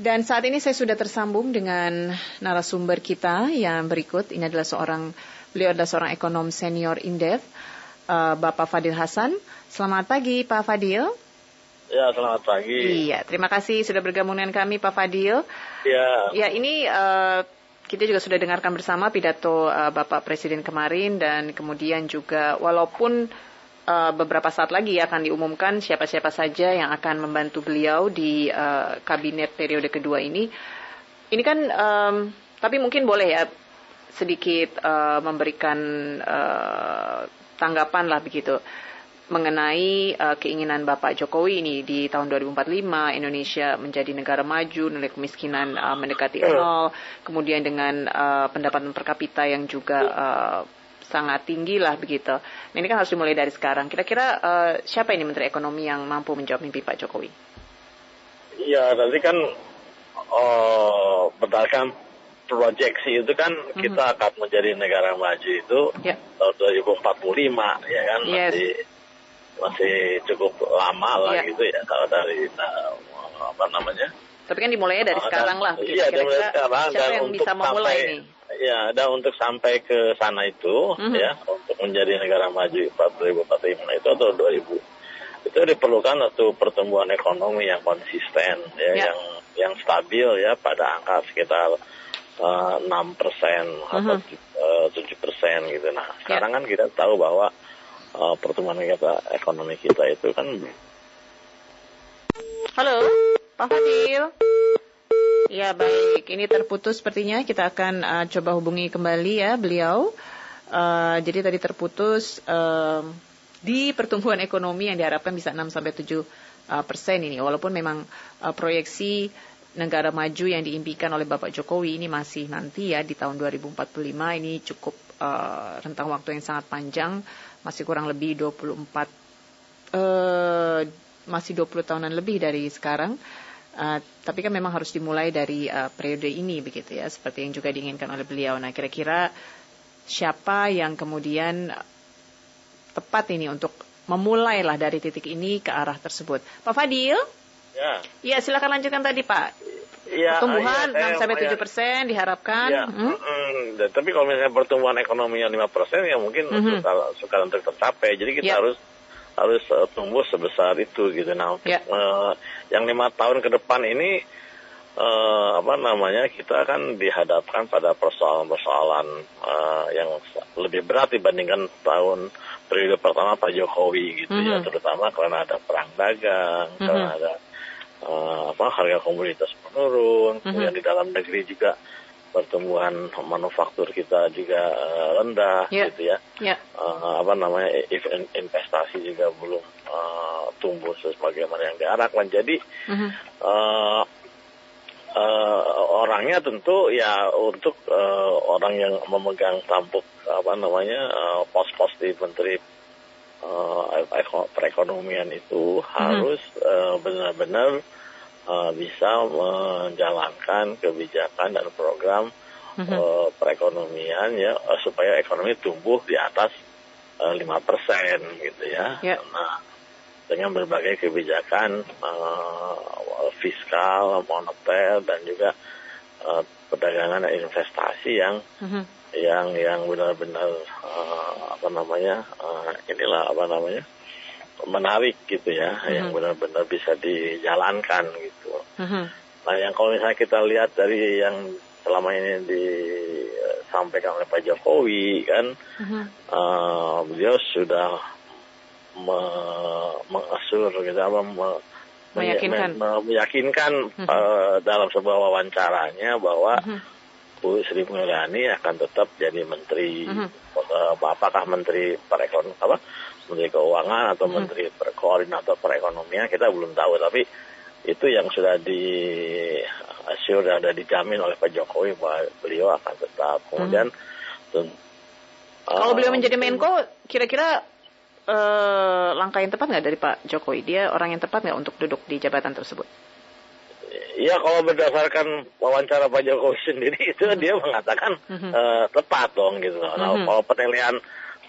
Dan saat ini saya sudah tersambung dengan narasumber kita yang berikut. Ini adalah seorang, beliau adalah seorang ekonom senior Indef, uh, Bapak Fadil Hasan. Selamat pagi Pak Fadil. Ya, selamat pagi. Iya, terima kasih sudah bergabung dengan kami Pak Fadil. Ya. Ya, ini uh, kita juga sudah dengarkan bersama pidato uh, Bapak Presiden kemarin dan kemudian juga walaupun uh, beberapa saat lagi akan diumumkan siapa-siapa saja yang akan membantu beliau di uh, kabinet periode kedua ini. Ini kan, um, tapi mungkin boleh ya sedikit uh, memberikan uh, tanggapan lah begitu mengenai uh, keinginan Bapak Jokowi ini di tahun 2045 Indonesia menjadi negara maju, nilai kemiskinan uh, mendekati nol, kemudian dengan uh, pendapatan per kapita yang juga uh, sangat tinggi lah begitu. Nah, ini kan harus dimulai dari sekarang. Kira-kira uh, siapa ini Menteri Ekonomi yang mampu menjawab mimpi Pak Jokowi? Iya, nanti kan oh, berdasarkan proyeksi itu kan mm-hmm. kita akan menjadi negara maju itu yeah. tahun 2045 ya kan yes. masih masih cukup lama lah yeah. gitu ya kalau dari uh, apa namanya tapi kan dimulainya dari uh, sekarang lah. Iya, dari sekarang. Siapa yang bisa memulai ini? Ya, dan untuk sampai ke sana itu, mm-hmm. ya, untuk menjadi negara maju 2045 itu atau 2000 itu diperlukan satu pertumbuhan ekonomi yang konsisten, ya, yeah. yang yang stabil ya pada angka sekitar uh, eh, 6 persen atau mm-hmm. uh, 7 persen gitu. Nah, ya. sekarang yeah. kan kita tahu bahwa uh, pertumbuhan kita, ekonomi kita itu kan. Halo, Pak Fadil. Ya baik, ini terputus sepertinya. Kita akan uh, coba hubungi kembali ya beliau. Uh, jadi tadi terputus uh, di pertumbuhan ekonomi yang diharapkan bisa 6 sampai 7 uh, persen ini, walaupun memang uh, proyeksi negara maju yang diimpikan oleh Bapak Jokowi ini masih nanti ya di tahun 2045 ini cukup uh, rentang waktu yang sangat panjang, masih kurang lebih 24 uh, masih 20 tahunan lebih dari sekarang. Uh, tapi kan memang harus dimulai dari uh, periode ini begitu ya, seperti yang juga diinginkan oleh beliau. Nah, kira-kira siapa yang kemudian tepat ini untuk memulailah dari titik ini ke arah tersebut? Pak Fadil? Ya. Ya, silakan lanjutkan tadi Pak. Ya, pertumbuhan ya, 6 sampai tujuh persen diharapkan. Ya, hmm? mm, tapi kalau misalnya pertumbuhan ekonominya lima persen ya mungkin mm -hmm. sukar, untuk tercapai. Jadi kita ya. harus harus uh, tumbuh sebesar itu gitu. Nah, untuk, yeah. uh, yang lima tahun ke depan ini uh, apa namanya kita akan dihadapkan pada persoalan-persoalan uh, yang lebih berat dibandingkan tahun periode pertama Pak Jokowi gitu mm -hmm. ya, mm-hmm. terutama karena ada perang dagang, mm -hmm. karena ada uh, apa harga komoditas menurun, mm -hmm. kemudian di dalam negeri juga pertumbuhan manufaktur kita juga uh, rendah yeah. gitu ya. Yeah. Ya. Uh, apa namanya investasi juga belum uh, tumbuh sebagaimana yang diharapkan. Jadi uh-huh. uh, uh, orangnya tentu ya untuk uh, orang yang memegang tampuk apa namanya uh, pos-pos di menteri uh, perekonomian itu uh-huh. harus uh, benar-benar uh, bisa menjalankan kebijakan dan program uh, perekonomian ya uh, supaya ekonomi tumbuh di atas lima uh, persen gitu ya. Yeah. Nah dengan berbagai kebijakan uh, fiskal, moneter dan juga uh, perdagangan dan investasi yang uh-huh. yang yang benar-benar uh, apa namanya uh, inilah apa namanya menarik gitu ya, uh-huh. yang benar-benar bisa dijalankan gitu. Uh-huh. Nah, yang kalau misalnya kita lihat dari yang selama ini disampaikan oleh Pak Jokowi kan, uh-huh. uh, beliau sudah me, mengasur gitu apa me, meyakinkan, me, meyakinkan uh-huh. uh, dalam sebuah wawancaranya bahwa uh-huh. Bu Sri Mulyani akan tetap jadi menteri uh-huh. uh, apakah menteri perekonomian apa Menteri Keuangan atau hmm. Menteri Koordinator Perekonomian kita belum tahu tapi itu yang sudah di sudah ada dijamin oleh Pak Jokowi bahwa beliau akan tetap kemudian hmm. kalau beliau menjadi Menko kira-kira uh, langkah yang tepat nggak dari Pak Jokowi dia orang yang tepat nggak untuk duduk di jabatan tersebut Iya, kalau berdasarkan wawancara Pak Jokowi sendiri itu -hmm. dia mengatakan -hmm. uh, tepat dong gitu. Nah, -hmm. kalau penilaian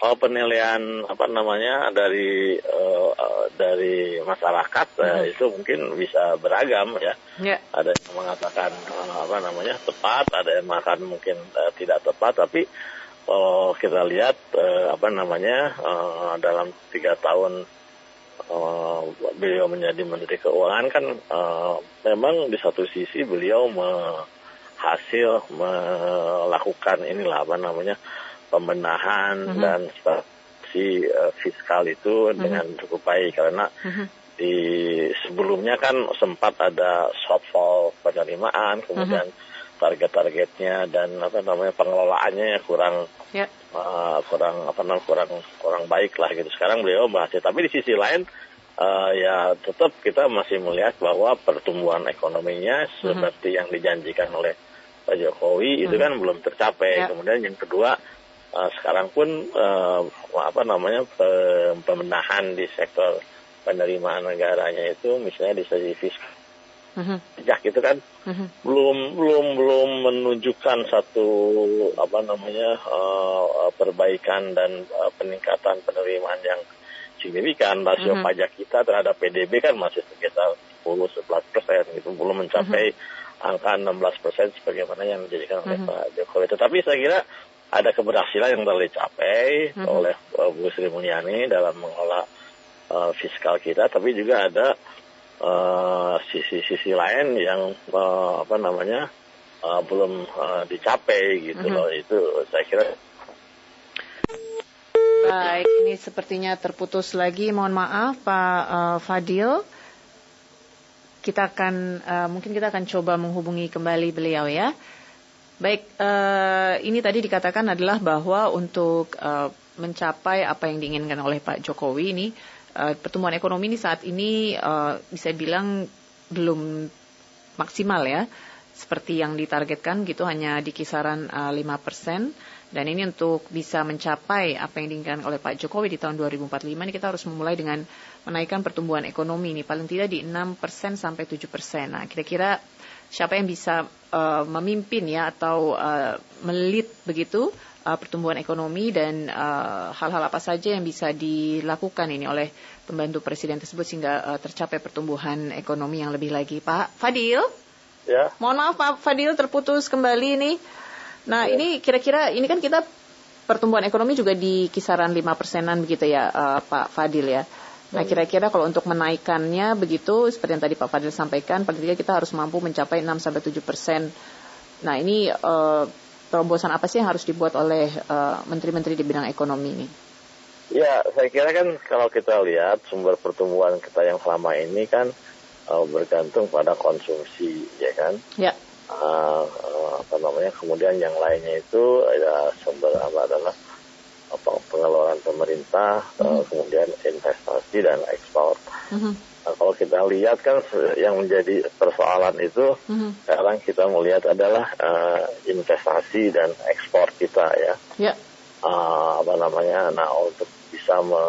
uh, penilaian apa namanya dari uh, uh, dari masyarakat uh, mm -hmm. itu mungkin bisa beragam ya. Yeah. Ada yang mengatakan uh, apa namanya tepat, ada yang mengatakan mungkin uh, tidak tepat, tapi kalau kita lihat uh, apa namanya uh, dalam tiga tahun uh, beliau menjadi Menteri Keuangan kan uh, memang di satu sisi beliau hasil melakukan inilah apa namanya pembenahan mm -hmm. dan strategi uh, fiskal itu -hmm. dengan cukup baik karena -hmm. di sebelumnya kan sempat ada shortfall penerimaan kemudian -hmm target-targetnya dan apa namanya pengelolaannya ya kurang yeah. Ya. uh, kurang apa namanya kurang kurang baik lah gitu sekarang beliau masih tapi di sisi lain uh, ya tetap kita masih melihat bahwa pertumbuhan ekonominya mm-hmm. seperti yang dijanjikan oleh Pak Jokowi mm-hmm. itu kan belum tercapai yeah. kemudian yang kedua uh, sekarang pun uh, apa namanya pembenahan di sektor penerimaan negaranya itu misalnya di segi fiskal uh-huh. itu kan uh-huh. belum belum belum menunjukkan satu apa namanya uh, perbaikan dan uh, peningkatan penerimaan yang signifikan rasio uh-huh. pajak kita terhadap PDB kan masih sekitar 10-11 persen itu belum mencapai uh-huh. angka 16 persen sebagaimana yang dijadikan oleh. Pak Jokowi. Tetapi saya kira ada keberhasilan yang telah dicapai uh-huh. oleh uh, Bu Sri Mulyani dalam mengelola uh, fiskal kita, tapi juga ada Eh, sisi-sisi uh, lain yang uh, apa namanya uh, belum uh, dicapai gitu mm -hmm. loh itu saya kira Baik, ini sepertinya terputus lagi. Mohon maaf, Pak uh, Fadil. Kita akan uh, mungkin kita akan coba menghubungi kembali beliau ya. Baik, uh, ini tadi dikatakan adalah bahwa untuk uh, mencapai apa yang diinginkan oleh Pak Jokowi ini uh, pertumbuhan ekonomi ini saat ini uh, bisa bilang belum maksimal ya seperti yang ditargetkan gitu hanya di kisaran uh, eh, 5% dan ini untuk bisa mencapai apa yang diinginkan oleh Pak Jokowi di tahun 2045 ini kita harus memulai dengan menaikkan pertumbuhan ekonomi ini paling tidak di 6% sampai 7%. Nah, kira-kira siapa yang bisa uh, memimpin ya atau uh, melit begitu uh, pertumbuhan ekonomi dan uh, hal-hal uh, apa saja yang bisa dilakukan ini oleh pembantu presiden tersebut sehingga uh, tercapai pertumbuhan ekonomi yang lebih lagi. Pak Fadil? Ya. Mohon maaf Pak Fadil terputus kembali ini. Nah, ya. ini kira-kira ini kan kita pertumbuhan ekonomi juga di kisaran 5 persenan begitu ya uh, Pak Fadil ya. Nah, kira-kira kalau untuk menaikkannya begitu seperti yang tadi Pak Fadil sampaikan, paling tidak kita harus mampu mencapai 6 sampai 7 persen. Nah, ini uh, terobosan apa sih yang harus dibuat oleh eh, menteri-menteri uh, di bidang ekonomi ini? Ya, saya kira kan kalau kita lihat sumber pertumbuhan kita yang selama ini kan uh, bergantung pada konsumsi, ya kan? Ya. Uh, uh, apa namanya? Kemudian yang lainnya itu ada sumber apa adalah pengeluaran pemerintah, mm -hmm. uh, kemudian investasi dan ekspor. Mm -hmm. Nah, kalau kita lihat kan yang menjadi persoalan itu mm-hmm. sekarang kita melihat adalah uh, investasi dan ekspor kita ya. Yeah. Ya. Uh, apa namanya? Nah untuk bisa me,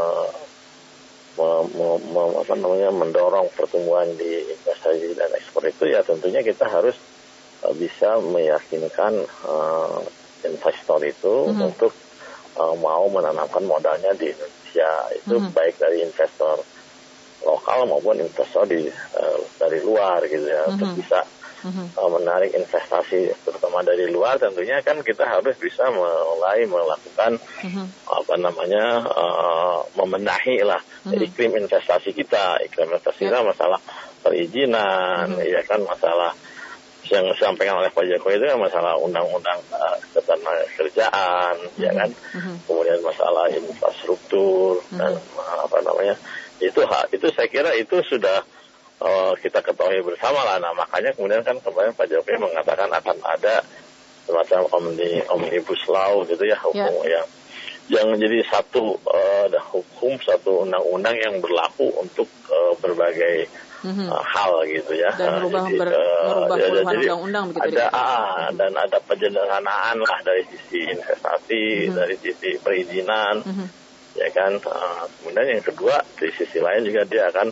me, me, me, apa namanya mendorong pertumbuhan di investasi dan ekspor itu ya tentunya kita harus uh, bisa meyakinkan uh, investor itu mm-hmm. untuk uh, mau menanamkan modalnya di Indonesia itu mm-hmm. baik dari investor lokal maupun investor di uh, dari luar gitu ya untuk bisa mm-hmm. uh, menarik investasi terutama dari luar tentunya kan kita harus bisa mulai melakukan mm-hmm. apa namanya uh, membenahi lah mm-hmm. iklim investasi kita iklim investasi kita masalah perizinan mm-hmm. ya kan masalah yang disampaikan oleh Pak Jokowi itu kan masalah undang-undang uh, kerjaan mm-hmm. ya kan mm-hmm. kemudian masalah infrastruktur mm-hmm. dan uh, apa namanya itu hak itu saya kira itu sudah uh, kita ketahui bersama lah nah makanya kemudian kan kemarin Pak Jokowi mengatakan akan ada semacam omni omnibus law gitu ya hukum yeah. yang yang menjadi satu uh, hukum satu undang-undang yang berlaku untuk uh, berbagai mm-hmm. hal gitu ya. Dan merubah, jadi, ber, uh, merubah ya, puluhan undang-undang begitu. Ada ah, dan ada penyederhanaan lah dari sisi investasi, mm-hmm. dari sisi perizinan. Mm-hmm ya kan uh, kemudian yang kedua di sisi lain juga dia akan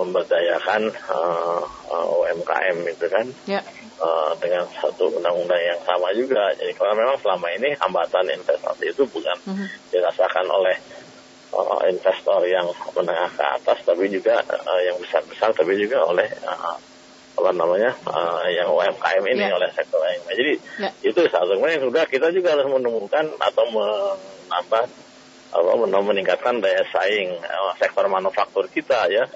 memberdayakan uh, uh, UMKM itu kan ya. uh, dengan satu undang-undang yang sama juga. Jadi kalau memang selama ini hambatan investasi itu bukan -huh. dirasakan oleh uh, investor yang menengah ke atas, tapi juga uh, yang besar-besar, tapi juga oleh uh, apa namanya uh, yang UMKM ini yeah. oleh sektor lain. Jadi yeah. itu satu. yang sudah kita juga harus menemukan atau menambah apa meningkatkan daya saing uh, sektor manufaktur kita ya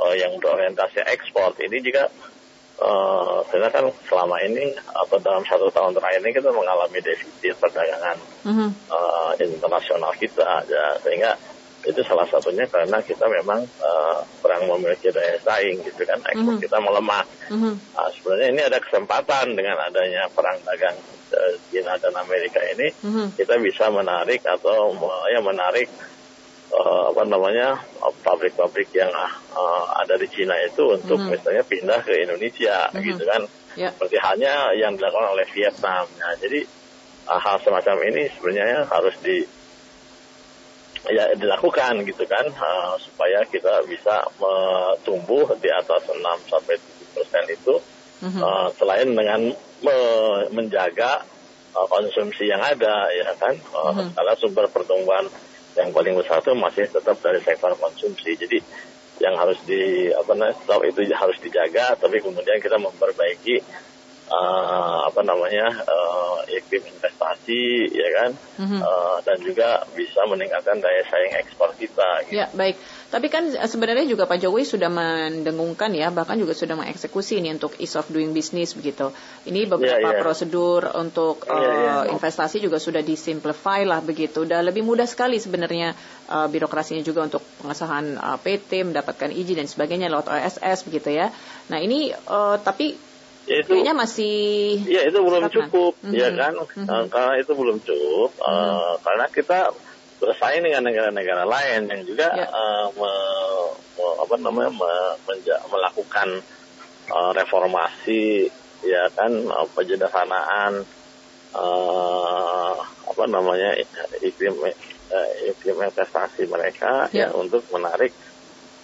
uh, yang berorientasi ekspor ini juga uh, karena kan selama ini atau dalam satu tahun terakhir ini kita mengalami defisit perdagangan uh -huh. uh, internasional kita ya sehingga itu salah satunya karena kita memang uh, kurang memiliki daya saing gitu kan ekspor mm -hmm. kita melemah. Mm -hmm. nah, sebenarnya ini ada kesempatan dengan adanya perang dagang uh, China dan Amerika ini mm -hmm. kita bisa menarik atau ya menarik uh, apa namanya pabrik-pabrik yang uh, ada di Cina itu untuk mm -hmm. misalnya pindah ke Indonesia mm -hmm. gitu kan. Yeah. Seperti halnya yang dilakukan oleh Vietnam. Nah, jadi uh, hal semacam ini sebenarnya harus di ya dilakukan gitu kan uh, supaya kita bisa uh, tumbuh di atas 6 sampai 7 persen itu uh, selain dengan me menjaga uh, konsumsi yang ada ya kan uh, uh-huh. karena sumber pertumbuhan yang paling besar itu masih tetap dari sektor konsumsi jadi yang harus di apa namanya itu harus dijaga tapi kemudian kita memperbaiki uh, apa namanya uh, iklim investasi ya kan mm-hmm. uh, dan juga bisa meningkatkan daya saing ekspor kita. Gitu. Ya baik. Tapi kan sebenarnya juga Pak Jokowi sudah mendengungkan ya bahkan juga sudah mengeksekusi ini untuk ease of doing business begitu. Ini beberapa yeah, yeah. prosedur untuk yeah, yeah. Uh, investasi juga sudah disimplify lah begitu. Udah lebih mudah sekali sebenarnya uh, birokrasinya juga untuk pengesahan uh, PT mendapatkan izin dan sebagainya lewat OSS begitu ya. Nah ini uh, tapi ya itu, kayaknya masih ya itu belum cukup mm -hmm. ya kan mm-hmm. karena itu belum cukup mm -hmm. uh, karena kita bersaing dengan negara-negara lain yang juga ya. uh, me, me, apa namanya me, menja, melakukan uh, reformasi ya kan uh, uh, apa namanya iklim uh, iklim investasi mereka ya, ya untuk menarik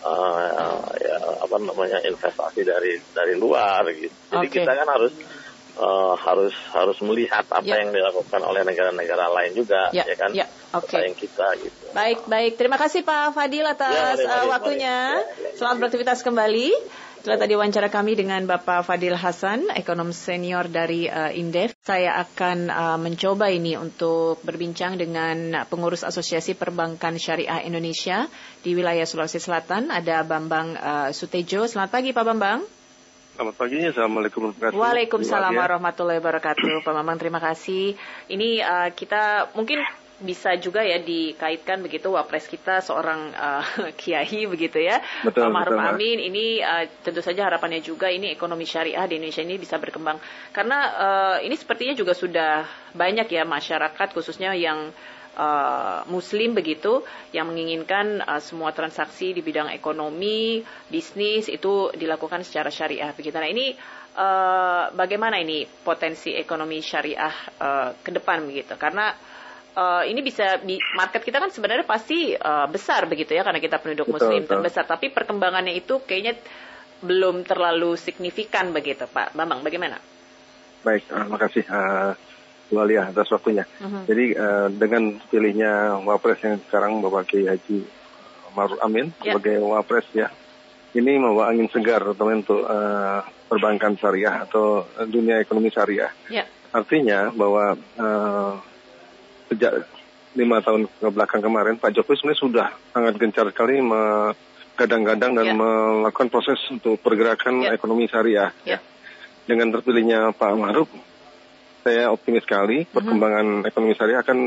uh, ya, apa namanya investasi dari dari luar gitu. Jadi okay. kita kan harus uh, harus harus melihat apa yeah. yang dilakukan oleh negara-negara lain juga yeah. ya kan yeah. okay. yang kita gitu. Baik baik terima kasih Pak Fadil atas ya, mari, uh, waktunya. Mari. Selamat beraktivitas kembali. Setelah tadi wawancara kami dengan Bapak Fadil Hasan, ekonom senior dari uh, Indef, saya akan uh, mencoba ini untuk berbincang dengan pengurus Asosiasi Perbankan Syariah Indonesia di wilayah Sulawesi Selatan. Ada Bambang uh, Sutejo. Selamat pagi Pak Bambang. Selamat pagi, Assalamualaikum warahmatullahi wabarakatuh. Waalaikumsalam warahmatullahi wabarakatuh. Pak Bambang, terima kasih. Ini uh, kita mungkin bisa juga ya dikaitkan begitu wapres kita seorang uh, kiai begitu ya betul, Maruf Amin ini uh, tentu saja harapannya juga ini ekonomi syariah di Indonesia ini bisa berkembang karena uh, ini sepertinya juga sudah banyak ya masyarakat khususnya yang Uh, Muslim begitu yang menginginkan uh, semua transaksi di bidang ekonomi, bisnis itu dilakukan secara syariah begitu. Nah ini uh, bagaimana ini potensi ekonomi syariah uh, ke depan begitu? Karena uh, ini bisa di market kita kan sebenarnya pasti uh, besar begitu ya karena kita penduduk betul, muslim betul. terbesar tapi perkembangannya itu kayaknya belum terlalu signifikan begitu Pak Bambang bagaimana? Baik, terima uh, kasih uh, Walia atas waktunya. Uh mhm. -huh. Jadi uh, dengan pilihnya Wapres yang sekarang Bapak Kiai Haji Maruf Amin yeah. sebagai Wapres ya, ini membawa angin segar teman untuk uh, perbankan syariah atau dunia ekonomi syariah. Yeah. Artinya bahwa uh, sejak lima tahun ke belakang kemarin Pak Jokowi sebenarnya sudah sangat gencar sekali gadang-gadang dan yeah. melakukan proses untuk pergerakan yeah. ekonomi syariah. Yeah. Dengan terpilihnya Pak Maruf, saya optimis sekali mm-hmm. perkembangan ekonomi syariah akan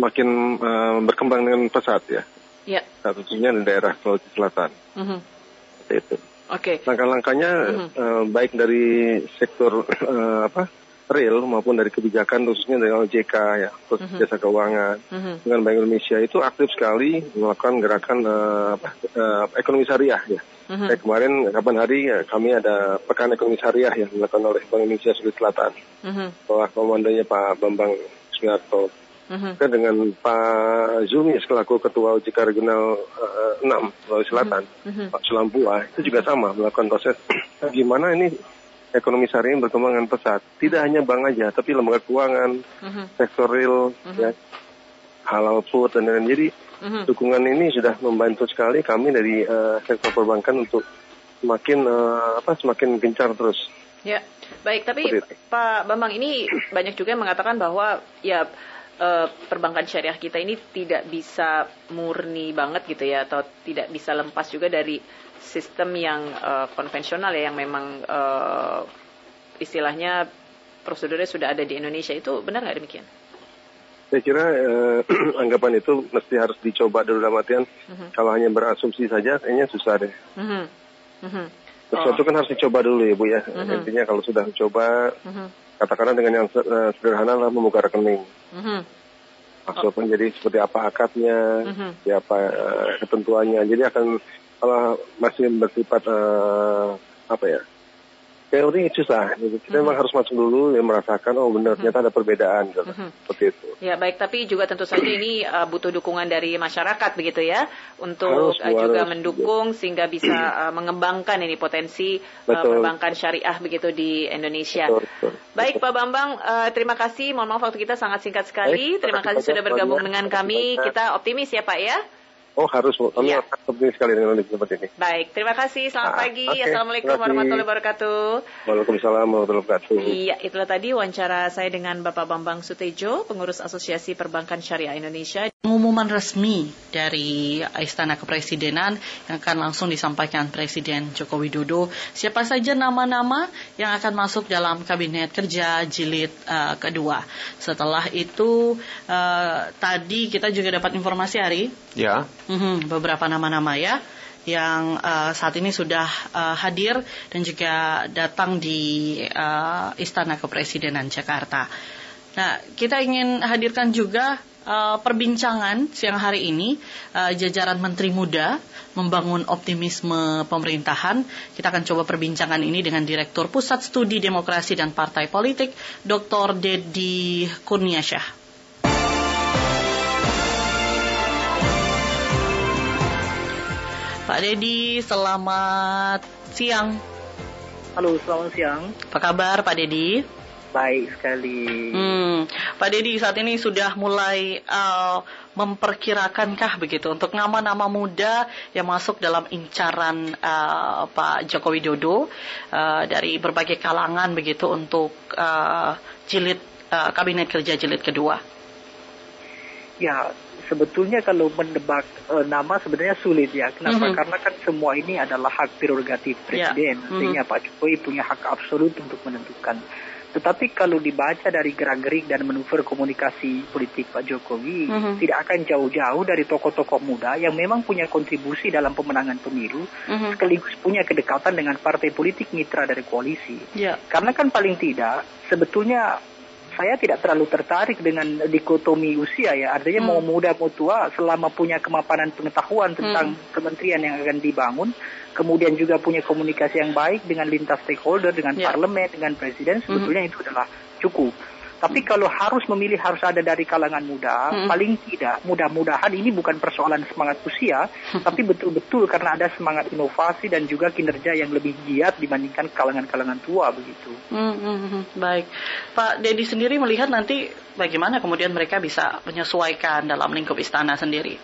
makin uh, berkembang dengan pesat ya. Yeah. Satunya di daerah Sulawesi Selatan. Mm-hmm. Itu. Oke. Okay. Langkah-langkahnya mm-hmm. uh, baik dari sektor uh, apa real maupun dari kebijakan khususnya dari OJK ya, terus uh-huh. jasa keuangan uh-huh. dengan Bank Indonesia itu aktif sekali melakukan gerakan uh, uh, ekonomi syariah ya. Uh-huh. Kayak kemarin kapan hari ya, kami ada pekan ekonomi syariah yang dilakukan oleh Bank Indonesia Sulawesi Selatan. Uh-huh. Bawah komandonya Pak Bambang Sunarto uh-huh. kan dengan Pak Zumi selaku Ketua OJK Regional uh, 6 Sulawesi Selatan, uh-huh. Pak Sulampua itu juga sama melakukan proses gimana ini ekonomi syariah berkembang dengan pesat. Tidak hanya bank aja, tapi lembaga keuangan, uh-huh. sektor real, uh-huh. ya, halal food dan lain-lain. Jadi uh-huh. dukungan ini sudah membantu sekali kami dari uh, sektor perbankan untuk semakin uh, apa semakin gencar terus. Ya, baik. Tapi Pak Bambang ini banyak juga yang mengatakan bahwa ya uh, perbankan syariah kita ini tidak bisa murni banget gitu ya, atau tidak bisa lepas juga dari sistem yang uh, konvensional ya, yang memang uh, istilahnya prosedurnya sudah ada di Indonesia itu benar nggak demikian? Saya kira eh, anggapan itu mesti harus dicoba dulu dalam artian mhm. -huh. kalau hanya berasumsi saja kayaknya susah deh. Uh -huh. Sesuatu oh. kan harus dicoba dulu ya Bu ya. Uh-huh. Intinya kalau sudah dicoba, uh-huh. katakanlah dengan yang uh, sederhana lah membuka rekening. Uh-huh. Maksudnya oh. jadi seperti apa akadnya, uh-huh. siapa uh, ketentuannya. Jadi akan kalau masih bersifat uh, apa ya teori susah. Gitu. Kita mm -hmm. memang harus masuk dulu dan merasakan oh benar mm -hmm. ternyata ada perbedaan gitu. Mm -hmm. Seperti itu. Ya baik, tapi juga tentu saja ini uh, butuh dukungan dari masyarakat begitu ya untuk harus, uh, juga harus, mendukung ya. sehingga bisa uh, mengembangkan ini potensi uh, perbankan syariah begitu di Indonesia. Betul, betul, baik Pak Bambang, uh, terima kasih. Mohon maaf waktu kita sangat singkat sekali. Baik, terima kasih sudah bergabung dengan kami. Kita optimis ya Pak ya. Oh harus, kami ya. penting sekali dengan tempat ini. Baik, terima kasih. Selamat ah, pagi. Okay. Assalamualaikum warahmatullahi wabarakatuh. Waalaikumsalam warahmatullahi wabarakatuh. Iya, itulah tadi wawancara saya dengan Bapak Bambang Sutejo, pengurus Asosiasi Perbankan Syariah Indonesia. Pengumuman resmi dari Istana Kepresidenan yang akan langsung disampaikan Presiden Joko Widodo. Siapa saja nama-nama yang akan masuk dalam Kabinet Kerja Jilid uh, kedua. Setelah itu uh, tadi kita juga dapat informasi hari. Ya Mm-hmm, beberapa nama-nama ya yang uh, saat ini sudah uh, hadir dan juga datang di uh, Istana Kepresidenan Jakarta. Nah, kita ingin hadirkan juga uh, perbincangan siang hari ini uh, jajaran Menteri Muda membangun optimisme pemerintahan. Kita akan coba perbincangan ini dengan Direktur Pusat Studi Demokrasi dan Partai Politik, Dr. Dedi Kurniasyah. Pak Dedi, selamat siang. Halo, selamat siang. Apa kabar Pak Dedi? Baik sekali. Hmm, Pak Dedi saat ini sudah mulai uh, memperkirakankah begitu untuk nama-nama muda yang masuk dalam incaran uh, Pak Joko Widodo uh, dari berbagai kalangan begitu untuk uh, jilid uh, kabinet kerja jilid kedua? Ya, sebetulnya kalau mendebak uh, nama sebenarnya sulit ya. Kenapa? Mm -hmm. Karena kan semua ini adalah hak prerogatif ya. presiden. Yeah. Mm -hmm. Sehingga Pak Jokowi punya hak absolut untuk menentukan. Tetapi kalau dibaca dari gerak-gerik dan manuver komunikasi politik Pak Jokowi, mm -hmm. tidak akan jauh-jauh dari tokoh-tokoh muda yang memang punya kontribusi dalam pemenangan pemilu, mm -hmm. sekaligus punya kedekatan dengan partai politik mitra dari koalisi. Yeah. Karena kan paling tidak, sebetulnya saya tidak terlalu tertarik dengan dikotomi usia ya. Artinya hmm. mau muda mau tua selama punya kemapanan pengetahuan tentang hmm. kementerian yang akan dibangun, kemudian juga punya komunikasi yang baik dengan lintas stakeholder, dengan yeah. parlemen, dengan presiden, sebetulnya hmm. itu adalah cukup. Tapi kalau harus memilih harus ada dari kalangan muda, hmm. paling tidak mudah-mudahan ini bukan persoalan semangat usia, hmm. tapi betul-betul karena ada semangat inovasi dan juga kinerja yang lebih giat dibandingkan kalangan-kalangan tua begitu. Hmm, hmm, hmm. Baik, Pak Dedi sendiri melihat nanti bagaimana kemudian mereka bisa menyesuaikan dalam lingkup istana sendiri.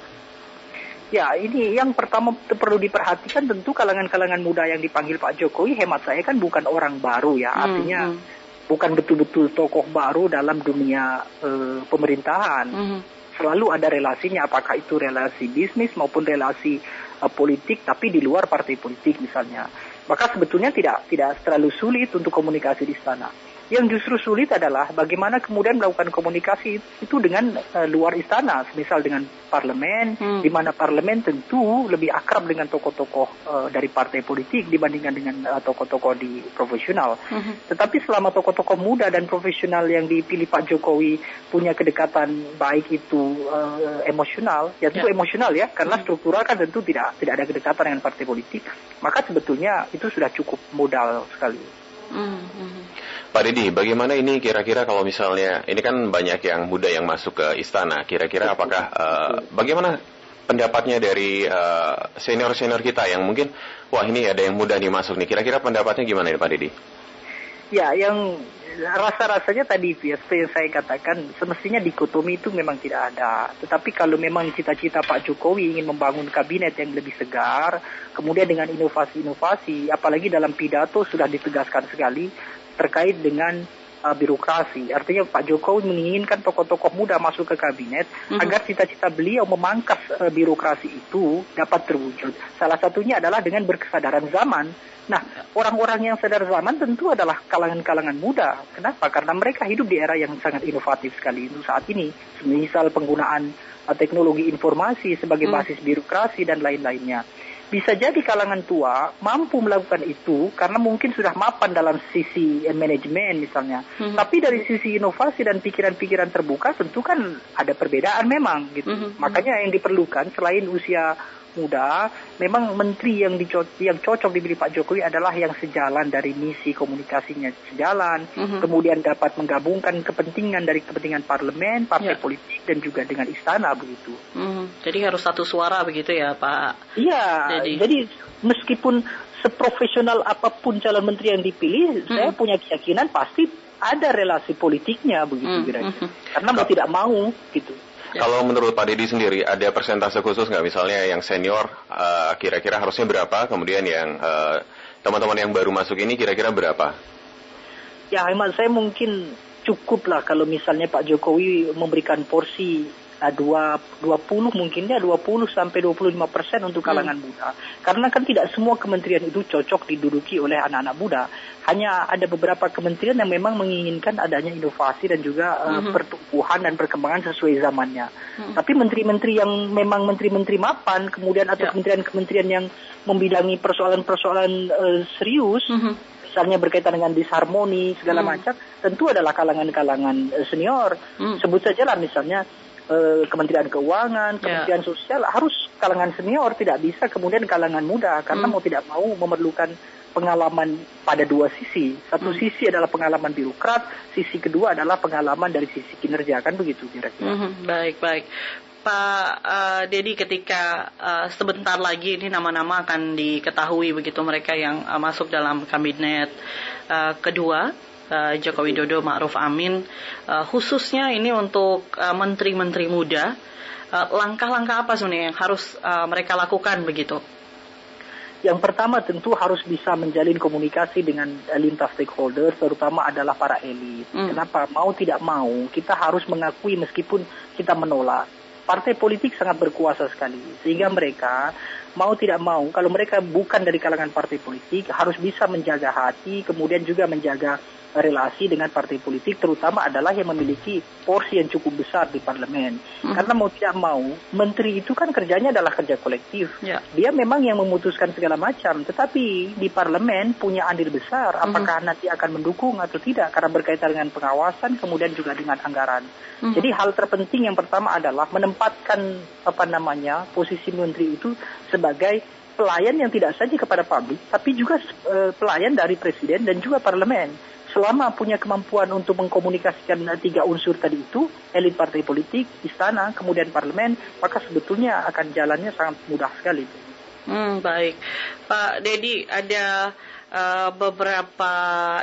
Ya, ini yang pertama perlu diperhatikan tentu kalangan-kalangan muda yang dipanggil Pak Jokowi hemat saya kan bukan orang baru ya. Hmm, Artinya hmm bukan betul-betul tokoh baru dalam dunia uh, pemerintahan. Mm -hmm. Selalu ada relasinya, apakah itu relasi bisnis maupun relasi uh, politik, tapi di luar partai politik misalnya. Maka sebetulnya tidak tidak terlalu sulit untuk komunikasi di istana. Yang justru sulit adalah bagaimana kemudian melakukan komunikasi itu dengan uh, luar istana, misal dengan parlemen, hmm. di mana parlemen tentu lebih akrab dengan tokoh-tokoh uh, dari partai politik dibandingkan dengan uh, tokoh-tokoh di profesional. Hmm. Tetapi selama tokoh-tokoh muda dan profesional yang dipilih Pak Jokowi punya kedekatan baik itu uh, emosional, ya tentu yeah. emosional ya, karena hmm. struktural kan tentu tidak tidak ada kedekatan dengan partai politik, maka sebetulnya itu sudah cukup modal sekali. Hmm, hmm. Pak Didi, bagaimana ini kira-kira kalau misalnya ini kan banyak yang muda yang masuk ke istana, kira-kira apakah uh, bagaimana pendapatnya dari senior senior-senior kita yang mungkin wah ini ada yang muda nih masuk nih, kira-kira pendapatnya gimana ya Pak Didi? Ya, yang rasa-rasanya tadi ya, seperti yang saya katakan semestinya dikotomi itu memang tidak ada. Tetapi kalau memang cita-cita Pak Jokowi ingin membangun kabinet yang lebih segar, kemudian dengan inovasi-inovasi, apalagi dalam pidato sudah ditegaskan sekali terkait dengan uh, birokrasi. Artinya Pak Jokowi menginginkan tokoh-tokoh muda masuk ke kabinet mm -hmm. agar cita-cita beliau memangkas uh, birokrasi itu dapat terwujud. Salah satunya adalah dengan berkesadaran zaman Nah, orang-orang yang sadar zaman tentu adalah kalangan-kalangan muda. Kenapa? Karena mereka hidup di era yang sangat inovatif sekali untuk saat ini. Misal penggunaan uh, teknologi informasi sebagai hmm. basis birokrasi dan lain-lainnya. Bisa jadi kalangan tua mampu melakukan itu karena mungkin sudah mapan dalam sisi eh, manajemen misalnya. Hmm. Tapi dari sisi inovasi dan pikiran-pikiran terbuka tentu kan ada perbedaan memang gitu. Hmm. Makanya yang diperlukan selain usia muda, memang menteri yang dicocok, yang cocok diberi Pak Jokowi adalah yang sejalan dari misi komunikasinya sejalan, mm-hmm. kemudian dapat menggabungkan kepentingan dari kepentingan parlemen, partai yeah. politik dan juga dengan istana begitu. Mm-hmm. Jadi harus satu suara begitu ya Pak? Iya. Jadi. jadi meskipun seprofesional apa pun calon menteri yang dipilih, mm-hmm. saya punya keyakinan pasti ada relasi politiknya begitu mm-hmm. kira-kira. Karena mau tidak mau gitu. Ya. Kalau menurut Pak Didi sendiri, ada persentase khusus nggak? Misalnya yang senior uh, kira-kira harusnya berapa, kemudian yang uh, teman-teman yang baru masuk ini kira-kira berapa? Ya, hemat saya mungkin cukup lah kalau misalnya Pak Jokowi memberikan porsi dua dua puluh mungkinnya dua puluh sampai dua puluh lima persen untuk kalangan hmm. muda. Karena kan tidak semua kementerian itu cocok diduduki oleh anak-anak muda. Hanya ada beberapa kementerian yang memang menginginkan adanya inovasi dan juga uh, hmm. pertumbuhan dan perkembangan sesuai zamannya. Hmm. Tapi menteri-menteri yang memang menteri-menteri mapan, kemudian atau ya. kementerian-kementerian yang membidangi persoalan-persoalan uh, serius. Hmm misalnya berkaitan dengan disharmoni segala hmm. macam, tentu adalah kalangan-kalangan eh, senior. Hmm. Sebut saja lah misalnya Eh, Kementerian Keuangan, ya. Kementerian yeah. Sosial harus kalangan senior, tidak bisa kemudian kalangan muda karena hmm. mau tidak mau memerlukan pengalaman pada dua sisi. Satu hmm. sisi adalah pengalaman birokrat, sisi kedua adalah pengalaman dari sisi kinerja kan begitu kira-kira. Hmm, baik baik. Pak uh, Dedi ketika uh, sebentar lagi ini nama-nama akan diketahui begitu mereka yang uh, masuk dalam kabinet uh, kedua uh, Joko Widodo Ma'ruf Amin uh, khususnya ini untuk uh, menteri-menteri muda langkah-langkah uh, apa sebenarnya yang harus uh, mereka lakukan begitu? Yang pertama tentu harus bisa menjalin komunikasi dengan lintas stakeholder, terutama adalah para elit. Hmm. Kenapa? Mau tidak mau, kita harus mengakui meskipun kita menolak. Partai politik sangat berkuasa sekali, sehingga mereka mau tidak mau, kalau mereka bukan dari kalangan partai politik, harus bisa menjaga hati, kemudian juga menjaga relasi dengan partai politik, terutama adalah yang memiliki porsi yang cukup besar di parlemen. Hmm. Karena mau tidak mau, menteri itu kan kerjanya adalah kerja kolektif. Yeah. Dia memang yang memutuskan segala macam, tetapi di parlemen punya andil besar. Hmm. Apakah hmm. nanti akan mendukung atau tidak? Karena berkaitan dengan pengawasan, kemudian juga dengan anggaran. Hmm. Jadi hal terpenting yang pertama adalah menempatkan apa namanya posisi menteri itu sebagai pelayan yang tidak saja kepada publik, tapi juga uh, pelayan dari presiden dan juga parlemen. Selama punya kemampuan untuk mengkomunikasikan tiga unsur tadi itu, elit partai politik, istana, kemudian parlemen, maka sebetulnya akan jalannya sangat mudah sekali. Hmm, baik, Pak Dedi ada uh, beberapa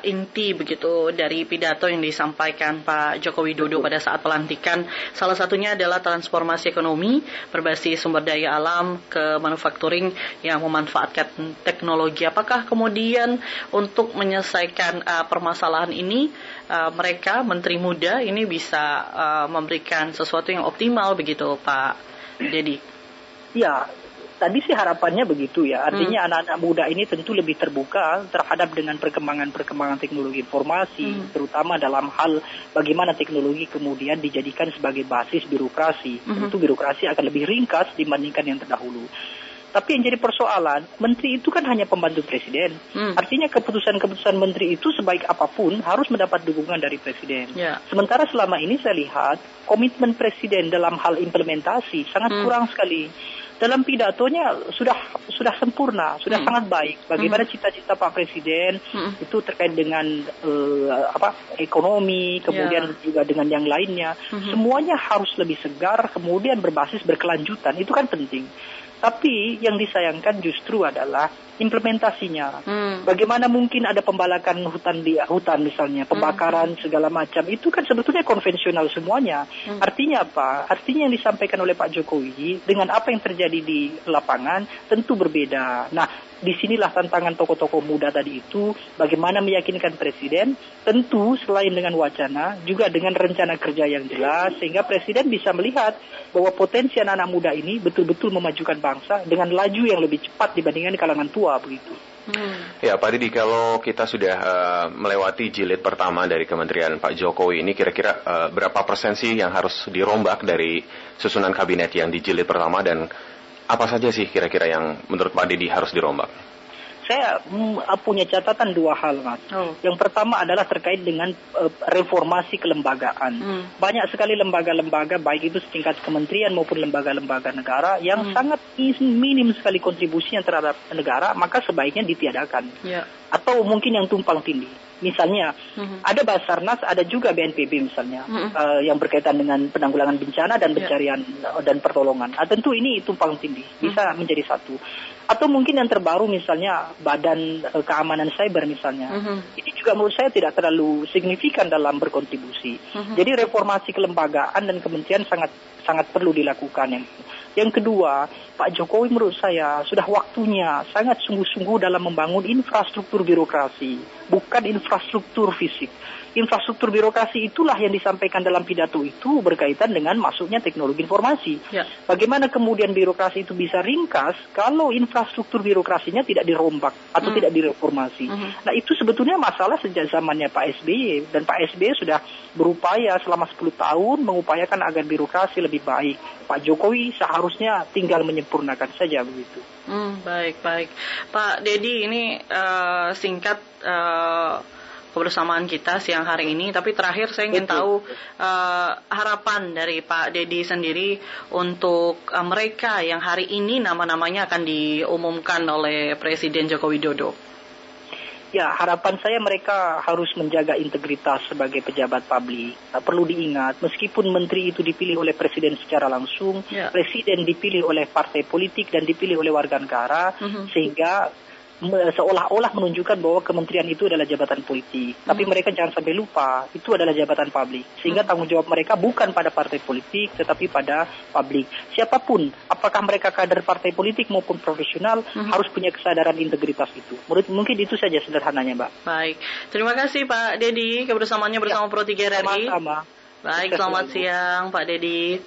inti begitu dari pidato yang disampaikan Pak Joko Widodo pada saat pelantikan. Salah satunya adalah transformasi ekonomi berbasis sumber daya alam ke manufacturing yang memanfaatkan teknologi. Apakah kemudian untuk menyelesaikan uh, permasalahan ini uh, mereka Menteri Muda ini bisa uh, memberikan sesuatu yang optimal begitu Pak Dedi? Ya, tadi sih harapannya begitu ya. Artinya anak anak-anak muda ini tentu lebih terbuka terhadap dengan perkembangan-perkembangan teknologi informasi, hmm. terutama dalam hal bagaimana teknologi kemudian dijadikan sebagai basis birokrasi. Hmm. Tentu birokrasi akan lebih ringkas dibandingkan yang terdahulu. Tapi yang jadi persoalan, menteri itu kan hanya pembantu presiden. Hmm. Artinya keputusan-keputusan menteri itu sebaik apa pun harus mendapat dukungan dari presiden. Yeah. Sementara selama ini saya lihat komitmen presiden dalam hal implementasi sangat hmm. kurang sekali dalam pidatonya sudah sudah sempurna, sudah hmm. sangat baik. Bagaimana hmm. cita-cita Pak Presiden hmm. itu terkait dengan uh, apa ekonomi, kemudian yeah. juga dengan yang lainnya, hmm. semuanya harus lebih segar, kemudian berbasis berkelanjutan. Itu kan penting. Tapi yang disayangkan justru adalah implementasinya. Hmm. Bagaimana mungkin ada pembalakan hutan di hutan misalnya, pembakaran hmm. segala macam itu kan sebetulnya konvensional semuanya. Hmm. Artinya apa? Artinya yang disampaikan oleh Pak Jokowi dengan apa yang terjadi di lapangan tentu berbeda. Nah, di sinilah tantangan tokoh-tokoh muda tadi itu bagaimana meyakinkan presiden tentu selain dengan wacana juga dengan rencana kerja yang jelas sehingga presiden bisa melihat bahwa potensi anak-anak muda ini betul-betul memajukan bangsa dengan laju yang lebih cepat dibandingkan di kalangan tua begitu. Hmm. Ya Pak Didi, kalau kita sudah uh, melewati jilid pertama dari Kementerian Pak Jokowi ini, kira-kira uh, berapa persen sih yang harus dirombak dari susunan kabinet yang di jilid pertama dan apa saja sih kira-kira yang menurut Pak Didi harus dirombak? Saya mm, punya catatan dua hal, Mas. Oh. Yang pertama adalah terkait dengan uh, reformasi kelembagaan. Hmm. Banyak sekali lembaga-lembaga, baik itu setingkat kementerian maupun lembaga-lembaga negara, yang hmm. sangat minim sekali kontribusinya terhadap negara, maka sebaiknya ditiadakan. Yeah. Atau mungkin yang tumpang tindih. Misalnya hmm ada Basarnas, ada juga BNPB misalnya hmm uh, yang berkaitan dengan penanggulangan bencana dan ya. pencarian yeah. dan pertolongan. Nah, tentu ini tumpang tindih bisa hmm menjadi satu. Atau mungkin yang terbaru misalnya Badan uh, Keamanan Cyber misalnya. hmm Ini juga menurut saya tidak terlalu signifikan dalam berkontribusi. hmm Jadi reformasi kelembagaan dan kementerian sangat sangat perlu dilakukan yang yang kedua, Pak Jokowi menurut saya sudah waktunya sangat sungguh-sungguh dalam membangun infrastruktur birokrasi, bukan infrastruktur fisik infrastruktur birokrasi itulah yang disampaikan dalam pidato itu berkaitan dengan masuknya teknologi informasi. Ya. Bagaimana kemudian birokrasi itu bisa ringkas kalau infrastruktur birokrasinya tidak dirombak atau hmm. tidak direformasi. Hmm. Nah itu sebetulnya masalah sejak zamannya Pak SBY dan Pak SBY sudah berupaya selama 10 tahun mengupayakan agar birokrasi lebih baik. Pak Jokowi seharusnya tinggal menyempurnakan saja begitu. Hmm, baik baik, Pak Dedi ini uh, singkat. Uh, kebersamaan kita siang hari ini. Tapi terakhir saya ingin tahu uh, harapan dari Pak Dedi sendiri untuk uh, mereka yang hari ini nama-namanya akan diumumkan oleh Presiden Joko Widodo. Ya, harapan saya mereka harus menjaga integritas sebagai pejabat publik. Nah, perlu diingat, meskipun menteri itu dipilih oleh presiden secara langsung, ya. presiden dipilih oleh partai politik dan dipilih oleh warga negara, mhm. -huh. sehingga seolah-olah menunjukkan bahwa kementerian itu adalah jabatan politik. Hmm. Tapi mereka jangan sampai lupa, itu adalah jabatan publik. Sehingga hmm. tanggung jawab mereka bukan pada partai politik, tetapi pada publik. Siapa pun, apakah mereka kader partai politik maupun profesional, hmm. harus punya kesadaran integritas itu. Menurut mungkin itu saja sederhananya, Mbak. Baik. Terima kasih Pak Dedi kebersamaannya bersama ya. Pro 3 RRI. Sama-sama. Baik, selamat siang Pak Dedi.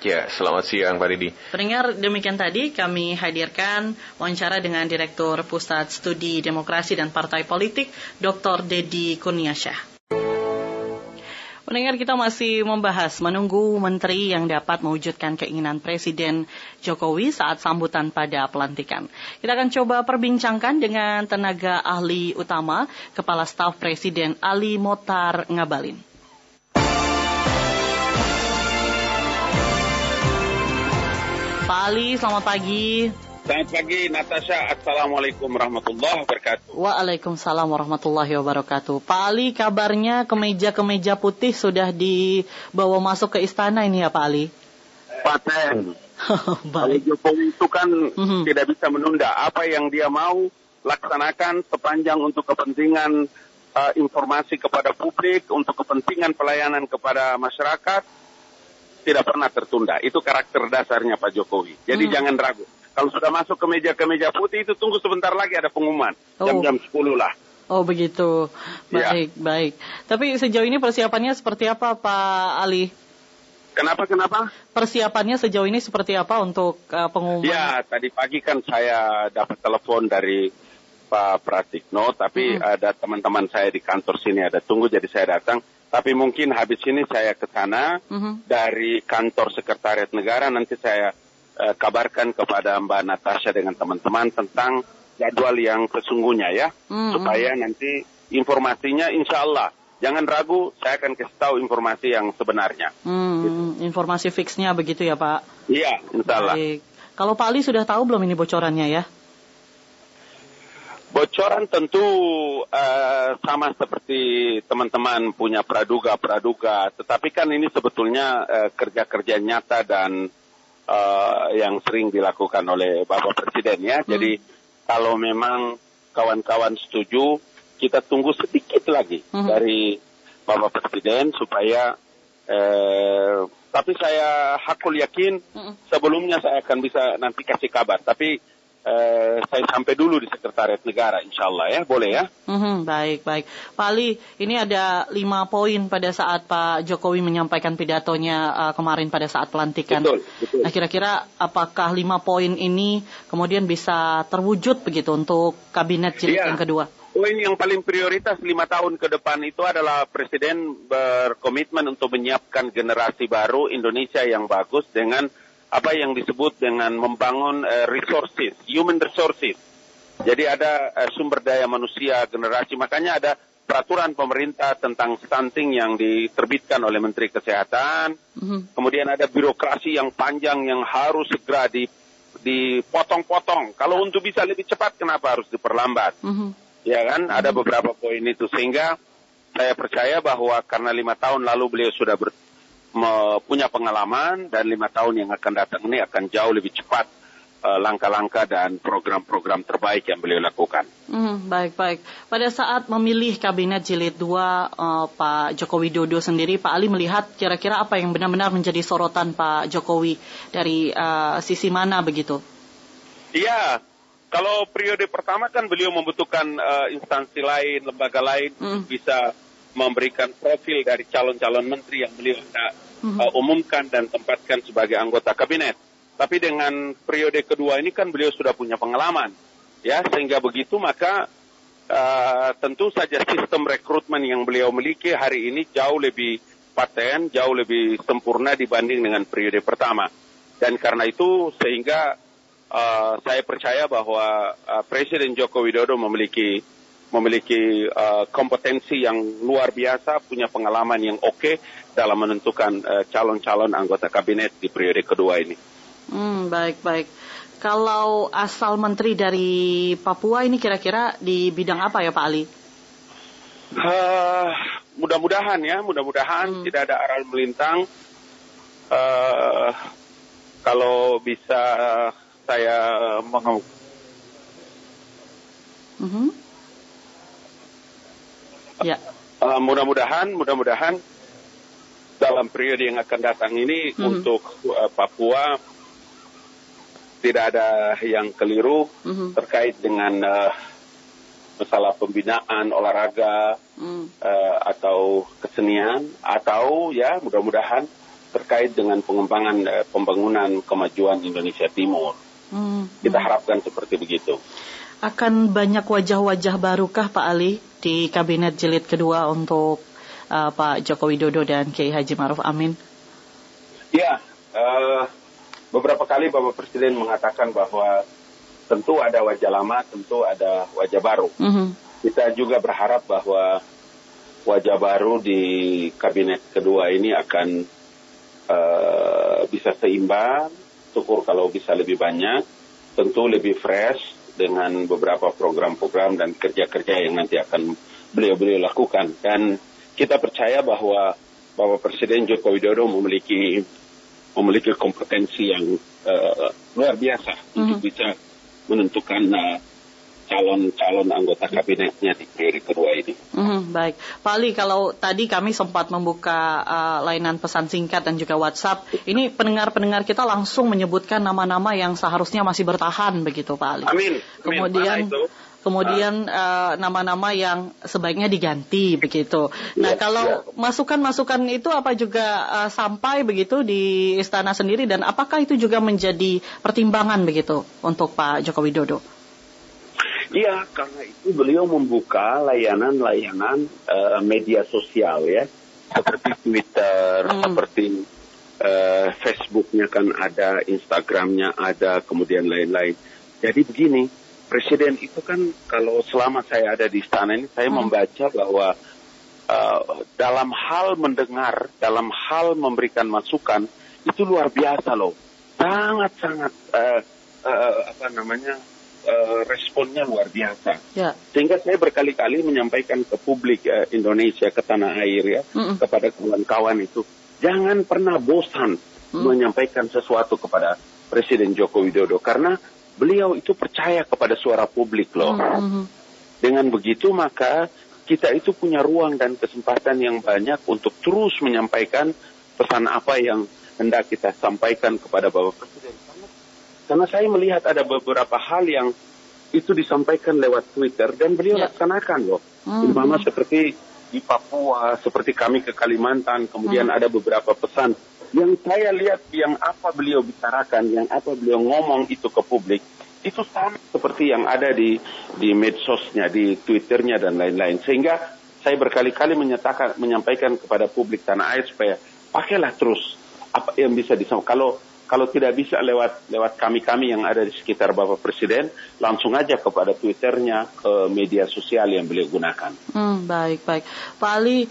Ya, selamat siang Pak Didi. Pendengar, demikian tadi kami hadirkan wawancara dengan Direktur Pusat Studi Demokrasi dan Partai Politik, Dr. Dedi Kurniasyah. Pendengar kita masih membahas menunggu menteri yang dapat mewujudkan keinginan Presiden Jokowi saat sambutan pada pelantikan. Kita akan coba perbincangkan dengan tenaga ahli utama Kepala Staf Presiden Ali Motar Ngabalin. Pak Ali, selamat pagi. Selamat pagi Natasha. Assalamualaikum warahmatullahi wabarakatuh. Waalaikumsalam warahmatullahi wabarakatuh. Pak Ali, kabarnya kemeja-kemeja putih sudah dibawa masuk ke istana ini ya Pak Ali? Paten. Baik. Jokowi itu kan mm-hmm. tidak bisa menunda. Apa yang dia mau laksanakan sepanjang untuk kepentingan uh, informasi kepada publik, untuk kepentingan pelayanan kepada masyarakat, tidak pernah tertunda. Itu karakter dasarnya Pak Jokowi. Jadi hmm. jangan ragu. Kalau sudah masuk ke meja ke meja putih itu tunggu sebentar lagi ada pengumuman jam-jam oh. 10 lah. Oh begitu. Ya. Baik, ya. baik. Tapi sejauh ini persiapannya seperti apa Pak Ali? Kenapa kenapa? Persiapannya sejauh ini seperti apa untuk uh, pengumuman? Ya, tadi pagi kan saya dapat telepon dari Pak Pratikno, tapi hmm. ada teman-teman saya di kantor sini ada tunggu, jadi saya datang. Tapi mungkin habis ini saya ke sana uh-huh. dari kantor sekretariat negara nanti saya uh, kabarkan kepada Mbak Natasha dengan teman-teman tentang jadwal yang sesungguhnya ya, uh-huh. supaya nanti informasinya insya Allah jangan ragu, saya akan kasih tahu informasi yang sebenarnya. Hmm, gitu. Informasi fixnya begitu ya Pak? Iya, insya Allah. Baik. Kalau Pak Ali sudah tahu belum ini bocorannya ya? Bocoran tentu uh, sama seperti teman-teman punya praduga-praduga, tetapi kan ini sebetulnya uh, kerja-kerja nyata dan uh, yang sering dilakukan oleh Bapak Presiden ya. Hmm. Jadi kalau memang kawan-kawan setuju, kita tunggu sedikit lagi hmm. dari Bapak Presiden supaya uh, tapi saya hakul yakin hmm. sebelumnya saya akan bisa nanti kasih kabar. Tapi eh, saya sampai dulu di Sekretariat Negara, insya Allah ya, boleh ya? Mm-hmm, baik, baik. Pak Ali, ini ada lima poin pada saat Pak Jokowi menyampaikan pidatonya uh, kemarin pada saat pelantikan. Betul, betul. Nah, kira-kira apakah lima poin ini kemudian bisa terwujud begitu untuk kabinet jilid ya. yang kedua? Poin yang paling prioritas lima tahun ke depan itu adalah Presiden berkomitmen untuk menyiapkan generasi baru Indonesia yang bagus dengan apa yang disebut dengan membangun uh, resources, human resources. Jadi ada uh, sumber daya manusia generasi, makanya ada peraturan pemerintah tentang stunting yang diterbitkan oleh Menteri Kesehatan. Mm-hmm. Kemudian ada birokrasi yang panjang yang harus segera di dipotong-potong. Kalau untuk bisa lebih cepat, kenapa harus diperlambat? Mm-hmm. Ya kan, ada beberapa poin itu sehingga saya percaya bahwa karena lima tahun lalu beliau sudah ber, punya pengalaman dan lima tahun yang akan datang ini akan jauh lebih cepat eh, langkah-langkah dan program-program terbaik yang beliau lakukan. Hmm, baik baik. Pada saat memilih kabinet jilid 2 uh, eh, Pak Joko Widodo sendiri, Pak Ali melihat kira-kira apa yang benar-benar menjadi sorotan Pak Jokowi dari uh, sisi mana begitu? Iya, kalau periode pertama kan beliau membutuhkan uh, instansi lain, lembaga lain hmm. bisa memberikan profil dari calon-calon menteri yang beliau hendak uh, umumkan dan tempatkan sebagai anggota kabinet. Tapi dengan periode kedua ini kan beliau sudah punya pengalaman, ya sehingga begitu maka uh, tentu saja sistem rekrutmen yang beliau miliki hari ini jauh lebih paten, jauh lebih sempurna dibanding dengan periode pertama. Dan karena itu sehingga uh, saya percaya bahwa uh, Presiden Joko Widodo memiliki memiliki uh, kompetensi yang luar biasa, punya pengalaman yang oke okay dalam menentukan uh, calon-calon anggota kabinet di periode kedua ini. Hmm, baik baik. Kalau asal menteri dari Papua ini kira-kira di bidang apa ya Pak Ali? Uh, mudah-mudahan ya, mudah-mudahan hmm. tidak ada aral melintang. Uh, kalau bisa saya meng. Mm -hmm. Ya. Uh, mudah-mudahan, mudah-mudahan dalam periode yang akan datang ini mm-hmm. untuk uh, Papua tidak ada yang keliru mm-hmm. terkait dengan uh, masalah pembinaan olahraga mm. uh, atau kesenian atau ya mudah-mudahan terkait dengan pengembangan uh, pembangunan kemajuan Indonesia Timur. Mm. Kita harapkan seperti begitu akan banyak wajah-wajah barukah Pak Ali di kabinet jilid kedua untuk uh, Pak Joko Widodo dan Kiai Haji Maruf Amin? Ya, uh, beberapa kali Bapak Presiden mengatakan bahwa tentu ada wajah lama, tentu ada wajah baru. Mm -hmm. Kita juga berharap bahwa wajah baru di kabinet kedua ini akan uh, bisa seimbang, syukur kalau bisa lebih banyak, tentu lebih fresh, dengan beberapa program-program dan kerja-kerja yang nanti akan beliau-beliau lakukan. Dan kita percaya bahwa Bapak Presiden Joko Widodo memiliki memiliki kompetensi yang uh, luar biasa mm -hmm. untuk bisa menentukan uh, calon-calon anggota kabinetnya di periode kedua ini. Hmm, baik, Pak Ali, kalau tadi kami sempat membuka uh, layanan pesan singkat dan juga WhatsApp, ini pendengar-pendengar kita langsung menyebutkan nama-nama yang seharusnya masih bertahan begitu, Pak Ali. Amin. Kemudian. Kemudian uh, nama-nama uh, yang sebaiknya diganti begitu. Nah, ya, kalau ya. masukan-masukan itu apa juga uh, sampai begitu di istana sendiri dan apakah itu juga menjadi pertimbangan begitu untuk Pak Joko Widodo? Iya, karena itu beliau membuka layanan-layanan uh, media sosial ya, seperti Twitter, hmm. seperti uh, Facebooknya kan ada, Instagramnya ada, kemudian lain-lain. Jadi begini, Presiden itu kan kalau selama saya ada di istana ini, saya hmm. membaca bahwa uh, dalam hal mendengar, dalam hal memberikan masukan, itu luar biasa loh. Sangat-sangat uh, uh, apa namanya uh, responnya luar biasa. Ya. Sehingga saya berkali-kali menyampaikan ke publik uh, Indonesia, ke tanah air ya, mm -mm. kepada kawan-kawan itu, jangan pernah bosan mm. menyampaikan sesuatu kepada Presiden Joko Widodo karena beliau itu percaya kepada suara publik loh. Mm -hmm. Dengan begitu maka kita itu punya ruang dan kesempatan yang banyak untuk terus menyampaikan pesan apa yang hendak kita sampaikan kepada Bapak Presiden. Karena saya melihat ada beberapa hal yang itu disampaikan lewat Twitter dan beliau ya. laksanakan loh. Mm -hmm. seperti di Papua, seperti kami ke Kalimantan, kemudian hmm. ada beberapa pesan yang saya lihat yang apa beliau bicarakan, yang apa beliau ngomong itu ke publik, itu sama seperti yang ada di di medsosnya, di Twitternya dan lain-lain. Sehingga saya berkali-kali menyatakan, menyampaikan kepada publik tanah air supaya pakailah terus apa yang bisa disampaikan. Kalau kalau tidak bisa lewat lewat kami-kami yang ada di sekitar Bapak Presiden, langsung aja kepada Twitternya, ke media sosial yang beliau gunakan. Hmm, baik, baik. Pak Ali,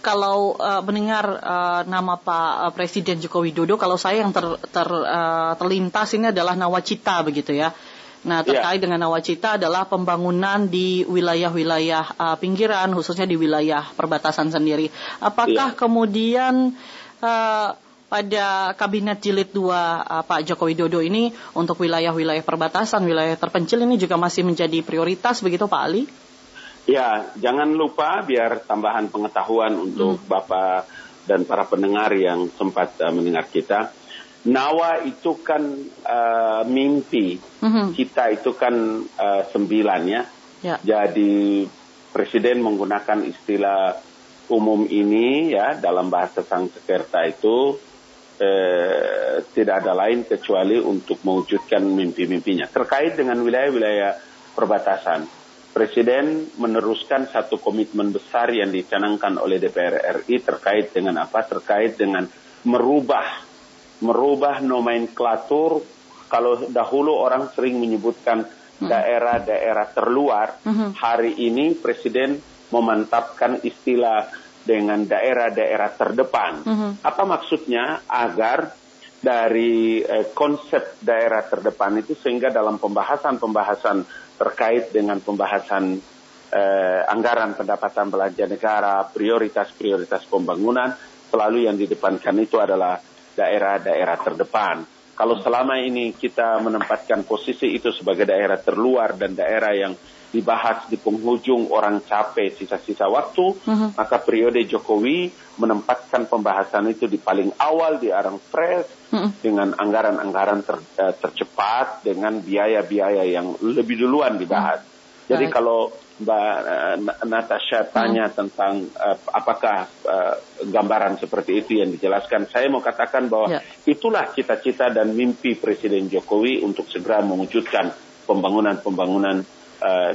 kalau uh, mendengar uh, nama Pak uh, Presiden Joko Widodo, kalau saya yang ter, ter, uh, terlintas ini adalah nawacita begitu ya. Nah, iya. terkait yeah. dengan nawacita adalah pembangunan di wilayah-wilayah uh, pinggiran, khususnya di wilayah perbatasan sendiri. Apakah yeah. kemudian uh, pada kabinet jilid 2 uh, Pak Joko Widodo ini untuk wilayah-wilayah perbatasan, wilayah terpencil ini juga masih menjadi prioritas begitu Pak Ali? Ya, jangan lupa biar tambahan pengetahuan untuk hmm. Bapak dan para pendengar yang sempat uh, mendengar kita. Nawa itu kan uh, mimpi, hmm. kita itu kan uh, sembilan ya. ya. Jadi Presiden menggunakan istilah umum ini ya dalam bahasa Sanskerta itu eh, tidak ada lain kecuali untuk mewujudkan mimpi-mimpinya. Terkait dengan wilayah-wilayah perbatasan, Presiden meneruskan satu komitmen besar yang dicanangkan oleh DPR RI terkait dengan apa? Terkait dengan merubah merubah nomenklatur. Kalau dahulu orang sering menyebutkan hmm. daerah-daerah terluar, hmm. hari ini Presiden memantapkan istilah dengan daerah-daerah terdepan. Mm-hmm. Apa maksudnya? Agar dari eh, konsep daerah terdepan itu sehingga dalam pembahasan-pembahasan terkait dengan pembahasan eh, anggaran pendapatan belanja negara, prioritas-prioritas pembangunan, selalu yang didepankan itu adalah daerah-daerah terdepan. Kalau selama ini kita menempatkan posisi itu sebagai daerah terluar dan daerah yang dibahas di penghujung orang capek sisa-sisa waktu, uh-huh. maka periode Jokowi menempatkan pembahasan itu di paling awal di arang fresh uh-huh. dengan anggaran-anggaran ter, uh, tercepat dengan biaya-biaya yang lebih duluan dibahas. Uh-huh. Jadi Baik. kalau Mbak uh, Natasha tanya uh-huh. tentang uh, apakah uh, gambaran seperti itu yang dijelaskan, saya mau katakan bahwa yeah. itulah cita-cita dan mimpi Presiden Jokowi untuk segera mewujudkan pembangunan-pembangunan Eh,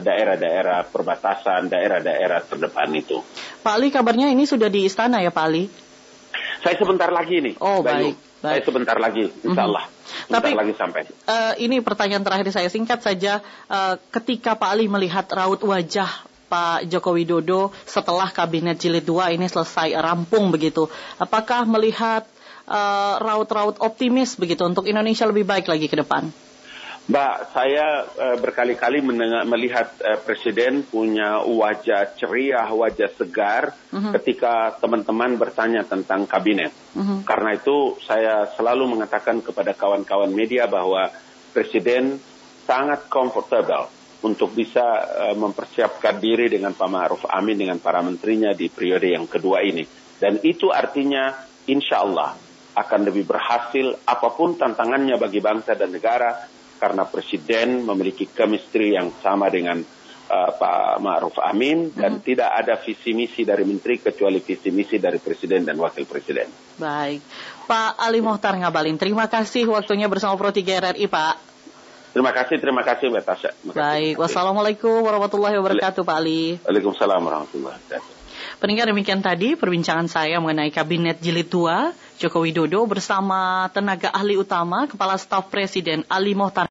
daerah-daerah perbatasan, daerah-daerah terdepan itu. Pak Ali, kabarnya ini sudah di istana ya Pak Ali? Saya sebentar lagi nih. Oh baik. baik. Saya sebentar lagi, insya Allah. Mm-hmm. Tapi lagi sampai. Uh, ini pertanyaan terakhir saya singkat saja. Uh, ketika Pak Ali melihat raut wajah Pak Joko Widodo setelah kabinet jilid 2 ini selesai rampung begitu, apakah melihat raut-raut uh, optimis begitu untuk Indonesia lebih baik lagi ke depan? Mbak, saya uh, berkali-kali melihat uh, Presiden punya wajah ceria, wajah segar uh-huh. ketika teman-teman bertanya tentang kabinet. Uh-huh. Karena itu saya selalu mengatakan kepada kawan-kawan media bahwa Presiden sangat comfortable untuk bisa uh, mempersiapkan diri dengan Pak Ma'ruf Amin dengan para menterinya di periode yang kedua ini. Dan itu artinya insya Allah akan lebih berhasil apa pun tantangannya bagi bangsa dan negara karena Presiden memiliki chemistry yang sama dengan uh, Pak Ma'ruf Amin dan hmm. tidak ada visi misi dari Menteri kecuali visi misi dari Presiden dan Wakil Presiden. Baik, Pak Ali Mohtar Ngabalin, terima kasih waktunya bersama Pro 3 RRI Pak. Terima kasih, terima kasih Mbak Tasya. Baik, wassalamualaikum warahmatullahi wabarakatuh Pak Ali. Waalaikumsalam warahmatullahi wabarakatuh. Pendengar demikian tadi perbincangan saya mengenai Kabinet Jilid 2 Joko Widodo bersama tenaga ahli utama Kepala Staf Presiden Ali Mohtar